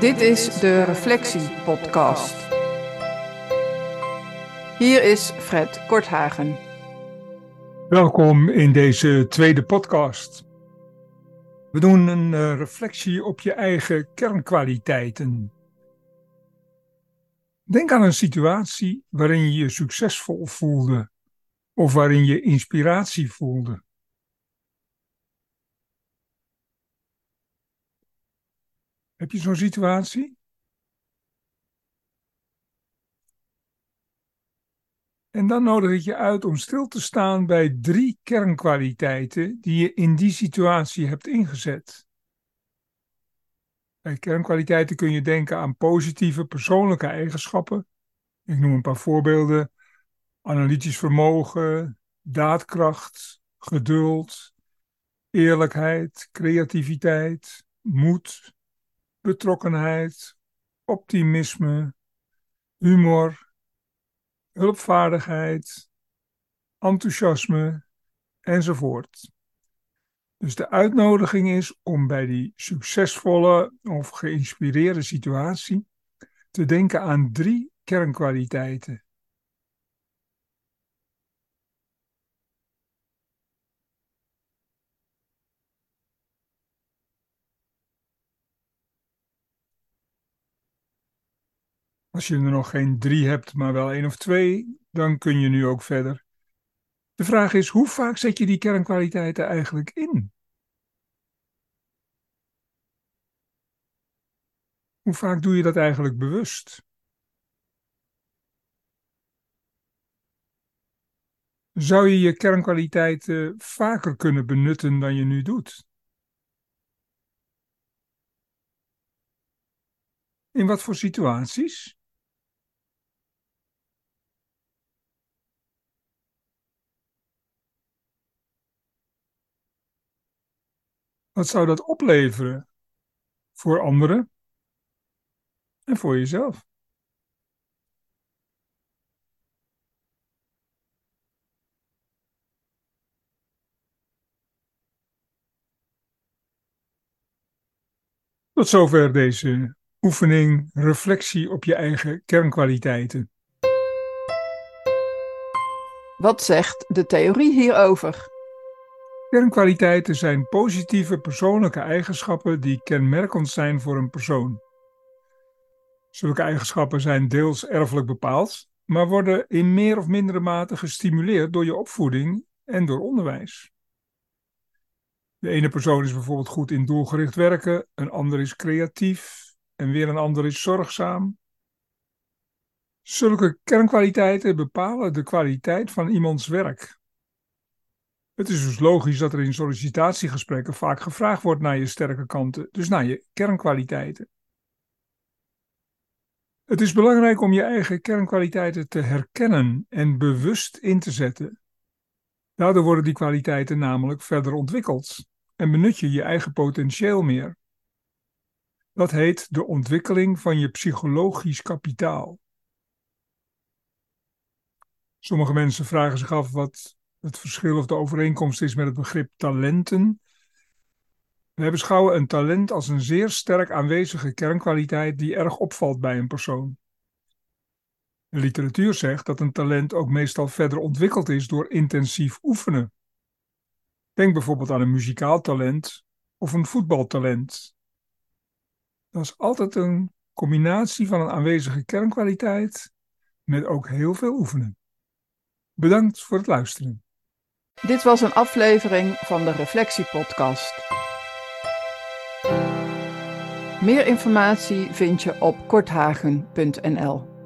Dit is de Reflectie Podcast. Hier is Fred Korthagen. Welkom in deze tweede podcast. We doen een uh, reflectie op je eigen kernkwaliteiten. Denk aan een situatie waarin je je succesvol voelde of waarin je inspiratie voelde. Heb je zo'n situatie? En dan nodig ik je uit om stil te staan bij drie kernkwaliteiten die je in die situatie hebt ingezet. Bij kernkwaliteiten kun je denken aan positieve persoonlijke eigenschappen. Ik noem een paar voorbeelden: analytisch vermogen, daadkracht, geduld, eerlijkheid, creativiteit, moed, betrokkenheid, optimisme, humor, hulpvaardigheid, enthousiasme enzovoort. Dus de uitnodiging is om bij die succesvolle of geïnspireerde situatie te denken aan drie kernkwaliteiten. Als je er nog geen drie hebt, maar wel één of twee, dan kun je nu ook verder. De vraag is, hoe vaak zet je die kernkwaliteiten eigenlijk in? Hoe vaak doe je dat eigenlijk bewust? Zou je je kernkwaliteiten vaker kunnen benutten dan je nu doet? In wat voor situaties? Wat zou dat opleveren voor anderen en voor jezelf? Tot zover deze oefening, reflectie op je eigen kernkwaliteiten. Wat zegt de theorie hierover? Kernkwaliteiten zijn positieve persoonlijke eigenschappen die kenmerkend zijn voor een persoon. Zulke eigenschappen zijn deels erfelijk bepaald, maar worden in meer of mindere mate gestimuleerd door je opvoeding en door onderwijs. De ene persoon is bijvoorbeeld goed in doelgericht werken, een ander is creatief en weer een ander is zorgzaam. Zulke kernkwaliteiten bepalen de kwaliteit van iemands werk. Het is dus logisch dat er in sollicitatiegesprekken vaak gevraagd wordt naar je sterke kanten, dus naar je kernkwaliteiten. Het is belangrijk om je eigen kernkwaliteiten te herkennen en bewust in te zetten. Daardoor worden die kwaliteiten namelijk verder ontwikkeld en benut je je eigen potentieel meer. Dat heet de ontwikkeling van je psychologisch kapitaal. Sommige mensen vragen zich af wat het verschil of de overeenkomst is met het begrip talenten. We beschouwen een talent als een zeer sterk aanwezige kernkwaliteit die erg opvalt bij een persoon. De literatuur zegt dat een talent ook meestal verder ontwikkeld is door intensief oefenen. Denk bijvoorbeeld aan een muzikaal talent of een voetbaltalent. Dat is altijd een combinatie van een aanwezige kernkwaliteit met ook heel veel oefenen. Bedankt voor het luisteren. Dit was een aflevering van de Reflectie Podcast. Meer informatie vind je op korthagen.nl.